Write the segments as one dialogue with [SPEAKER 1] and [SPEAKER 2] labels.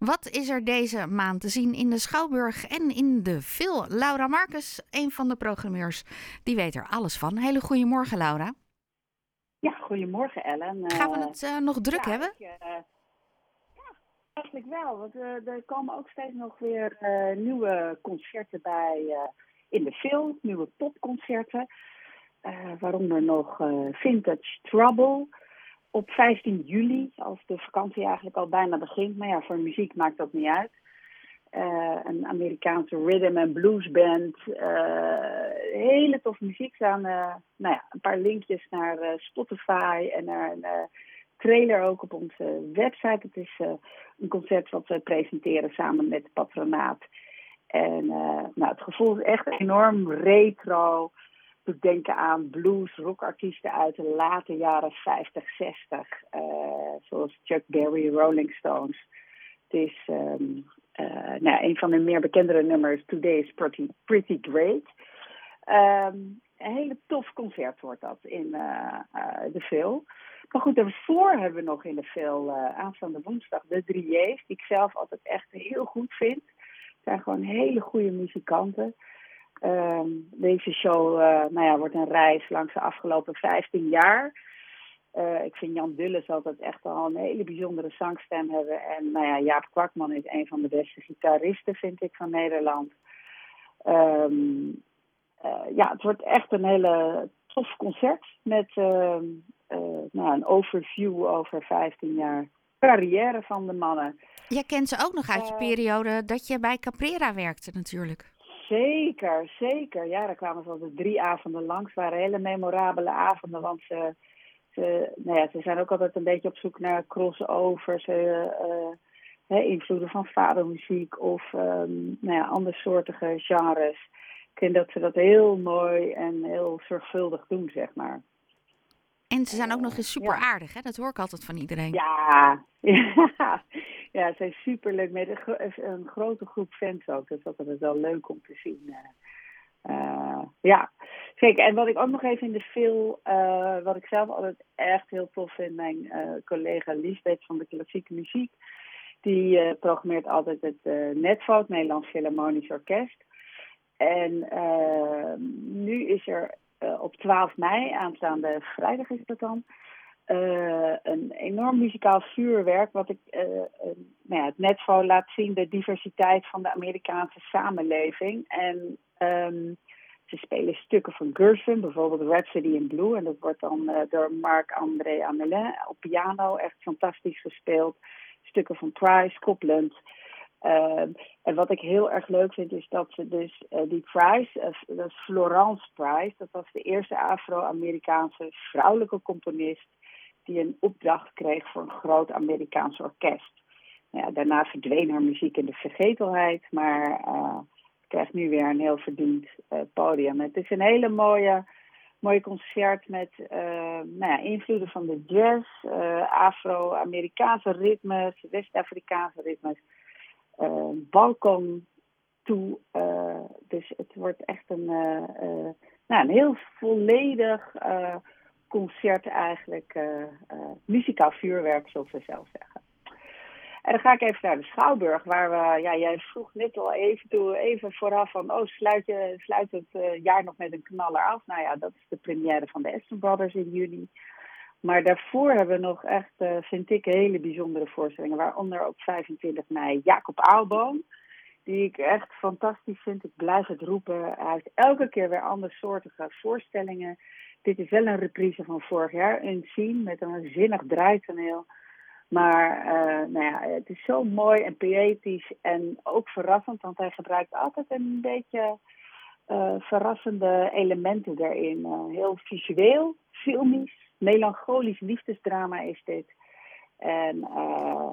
[SPEAKER 1] Wat is er deze maand te zien in de Schouwburg en in de Phil? Laura Marcus, een van de programmeurs, die weet er alles van. Hele goede morgen, Laura.
[SPEAKER 2] Ja, goedemorgen Ellen.
[SPEAKER 1] Gaan we
[SPEAKER 2] Eh,
[SPEAKER 1] het eh, nog druk
[SPEAKER 2] ja,
[SPEAKER 1] hebben?
[SPEAKER 2] ik, eh, ja, eigenlijk wel. Want er komen ook steeds nog weer nieuwe concerten bij in de film, nieuwe popconcerten. Waaronder nog Vintage Trouble op 15 juli, als de vakantie eigenlijk al bijna begint. Maar ja, voor muziek maakt dat niet uit. Eh, een Amerikaanse rhythm and blues band. Eh, hele toffe muziek staan. eh, nou ja, een paar linkjes naar Spotify en naar een trailer ook op onze website. Het is een concert wat we presenteren samen met patronaat. En nou, het gevoel is echt enorm retro. Doet denken aan blues, rockartiesten uit de late jaren 50, 60. eh, zoals Chuck Berry, Rolling Stones. Het is ehm, eh, nou, een van de meer bekendere nummers, Today is Pretty, pretty Great. Ehm, een hele tof concert wordt dat in eh, de Phil. Maar goed, daarvoor hebben we nog in de eh, aanstaande woensdag de drie J's, die ik zelf altijd echt heel goed vind. Het zijn gewoon hele goede muzikanten. Ehm, deze show eh, nou ja, wordt een reis langs de afgelopen 15 jaar. Eh, ik vind Jan Dulles altijd echt al een hele bijzondere zangstem hebben. En nou ja, Jaap Kwakman is een van de beste gitaristen, vind ik, van Nederland. Ehm, eh, ja, het wordt echt een hele tof concert met ehm, eh, nou, een overview over 15 jaar carrière van de mannen.
[SPEAKER 1] Jij kent ze ook nog uit je periode dat je bij Caprera werkte natuurlijk.
[SPEAKER 2] Zeker, zeker. Ja, daar kwamen ze altijd drie avonden langs. Waren hele memorabele avonden, want ze, ze, nou ja, ze zijn ook altijd een beetje op zoek naar crossovers, hè, invloeden van vadermuziek of ehm, nou ja, andersoortige genres. Ik vind dat ze dat heel mooi en heel zorgvuldig doen, zeg maar.
[SPEAKER 1] En ze zijn ook nog eens super
[SPEAKER 2] Ja.
[SPEAKER 1] aardig, hè? Dat hoor ik altijd van iedereen.
[SPEAKER 2] Ja, ja, ja ze zijn superleuk met een, gro- een grote groep fans ook. Dat is wel leuk om te zien. eh. Eh, ja, zeker. En wat ik ook nog even in de film, eh, wat ik zelf altijd echt heel tof vind, mijn collega Liesbeth van de klassieke muziek, die programmeert altijd het Netvo, het Nederlands Philharmonisch Orkest. En nu is er op 12 mei, aanstaande vrijdag is dat dan, eh, een enorm muzikaal vuurwerk. Wat ik, eh, eh, nou ja, het Netvo laat zien de diversiteit van de Amerikaanse samenleving. En ehm, ze spelen stukken van Gershwin, bijvoorbeeld Rhapsody in Blue. En dat wordt dan eh, door Marc-André Amelin op piano echt fantastisch gespeeld. Stukken van Price, Copland. Ehm, en wat ik heel erg leuk vind is dat ze dus eh, die Price, eh, dat Florence Price, dat was de eerste Afro-Amerikaanse vrouwelijke componist die een opdracht kreeg voor een groot Amerikaans orkest. Nou ja, daarna verdween haar muziek in de vergetelheid, maar eh krijgt nu weer een heel verdiend podium. Het is een hele mooie, mooie concert met nou ja, invloeden van de jazz, Afro-Amerikaanse ritmes, West-Afrikaanse ritmes, Balkan toe. eh, dus het wordt echt een, eh, eh, nou, een heel volledig eh, concert eigenlijk. eh, eh, muzikaal vuurwerk, zoals we zelf zeggen. En dan ga ik even naar de Schouwburg, waar we, ja, jij vroeg net al even, toe, even vooraf van, oh, sluit, je, sluit het eh, jaar nog met een knaller af? Nou ja, dat is de première van de Aston Brothers in juni. Maar daarvoor hebben we nog echt, eh, vind ik, hele bijzondere voorstellingen, waaronder op 25 mei Jacob Aalboom, die ik echt fantastisch vind. Ik blijf het roepen. Hij heeft elke keer weer andersoortige voorstellingen. Dit is wel een reprise van vorig jaar, een scene met een zinnig draaitoneel. Maar uh, nou ja, het is zo mooi en poëtisch en ook verrassend, want hij gebruikt altijd een beetje uh, verrassende elementen daarin. Heel visueel, filmisch, melancholisch liefdesdrama is dit. En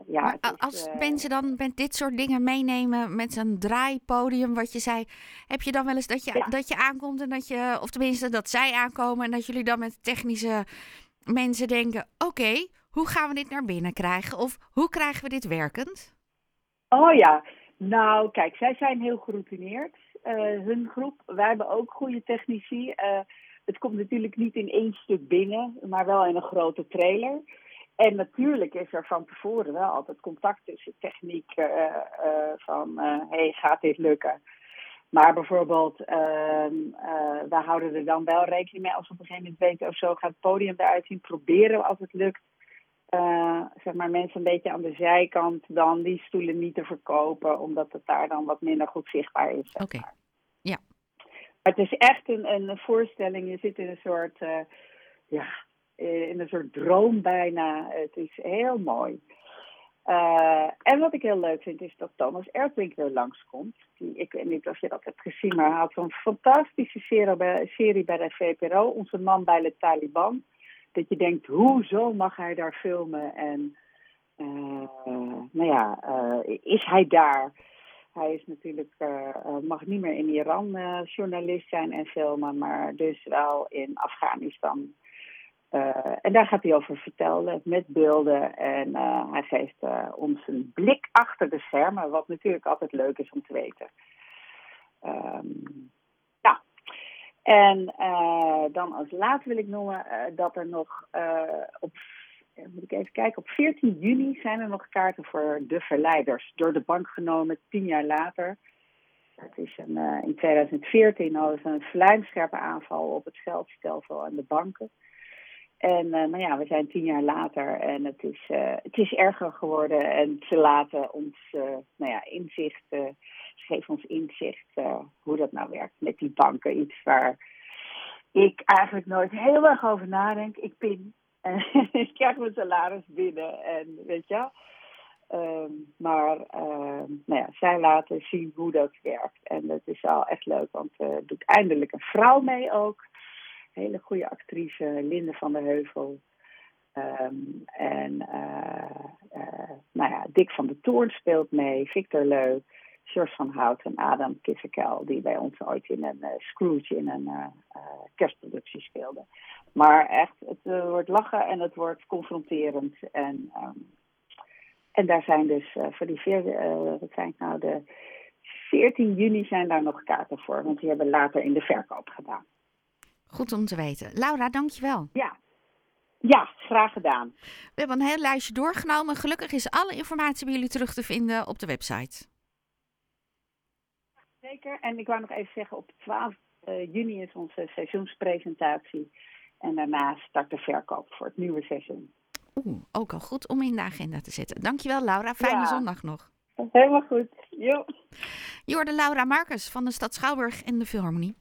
[SPEAKER 2] ja,
[SPEAKER 1] maar
[SPEAKER 2] is,
[SPEAKER 1] als mensen dan met dit soort dingen meenemen met een draaipodium, wat je zei, heb je dan wel eens dat je,
[SPEAKER 2] Ja.
[SPEAKER 1] dat je aankomt en dat je, of tenminste dat zij aankomen en dat jullie dan met technische mensen denken: oké, hoe gaan we dit naar binnen krijgen? Of hoe krijgen we dit werkend?
[SPEAKER 2] Oh ja, nou kijk, zij zijn heel geroutineerd, uh, hun groep. Wij hebben ook goede technici. Het komt natuurlijk niet in één stuk binnen, maar wel in een grote trailer. en natuurlijk is er van tevoren wel altijd contact tussen techniek van hey, gaat dit lukken? Maar bijvoorbeeld, ehm, we houden er dan wel rekening mee als we op een gegeven moment weten of zo gaat het podium eruit zien. Proberen we als het lukt uh, zeg maar mensen een beetje aan de zijkant dan die stoelen niet te verkopen, omdat het daar dan wat minder goed zichtbaar is.
[SPEAKER 1] Oké, ja.
[SPEAKER 2] Het is echt een, een voorstelling. Je zit in een soort, uh, ja, in een soort droom bijna. Het is heel mooi. Uh, en wat ik heel leuk vind is dat Thomas Erdwink weer langskomt. Die, ik weet niet of je dat hebt gezien, maar hij had zo'n fantastische serie bij, de VPRO. Onze man bij de Taliban dat je denkt, hoezo mag hij daar filmen? En nou ja, is hij daar? Hij is natuurlijk, uh, mag niet meer in Iran journalist zijn en filmen, maar dus wel in Afghanistan. en daar gaat hij over vertellen met beelden. En hij geeft ons een blik achter de schermen, wat natuurlijk altijd leuk is om te weten. Um, en dan als laatste wil ik noemen dat er nog uh, op, moet ik even kijken, op 14 juni zijn er nog kaarten voor de verleiders. Door de bank genomen, tien jaar later. Het is een, in 2014 hadden ze een vlijmscherpe aanval op het geldstelsel en de banken. En nou ja, we zijn tien jaar later en het is, het is erger geworden. En ze laten ons nou ja, inzicht geef ons inzicht uh, hoe dat nou werkt met die banken. Iets waar ik eigenlijk nooit heel erg over nadenk. Ik pin ik krijg mijn salaris binnen en weet je um, maar uh, nou ja, zij laten zien hoe dat werkt. En dat is wel echt leuk, want er uh, doet eindelijk een vrouw mee ook. Hele goede actrice, Linde van der Heuvel. Um, en uh, nou ja, Dick van de Toorn speelt mee, Victor Leu. George van Hout en Adam Kissekel, die bij ons ooit in een Scrooge in een kerstproductie speelden. Maar echt, het wordt lachen en het wordt confronterend. En, um, en daar zijn dus voor die veer, wat zijn nou, de 14 juni zijn daar nog kaarten voor, want die hebben later in de verkoop gedaan.
[SPEAKER 1] Goed om te weten. Laura, dankjewel.
[SPEAKER 2] Ja, ja, graag gedaan.
[SPEAKER 1] We hebben een heel lijstje doorgenomen. Gelukkig is alle informatie bij jullie terug te vinden op de website.
[SPEAKER 2] Zeker. En ik wou nog even zeggen, op 12 uh, juni is onze seizoenspresentatie. En daarna start de verkoop voor het nieuwe seizoen.
[SPEAKER 1] Oeh, ook al goed om in de agenda te zetten. Dankjewel Laura, fijne
[SPEAKER 2] Ja.
[SPEAKER 1] zondag nog.
[SPEAKER 2] Helemaal goed. Jo.
[SPEAKER 1] Je hoorde Laura Marcus van de stad Schouwburg en de Philharmonie.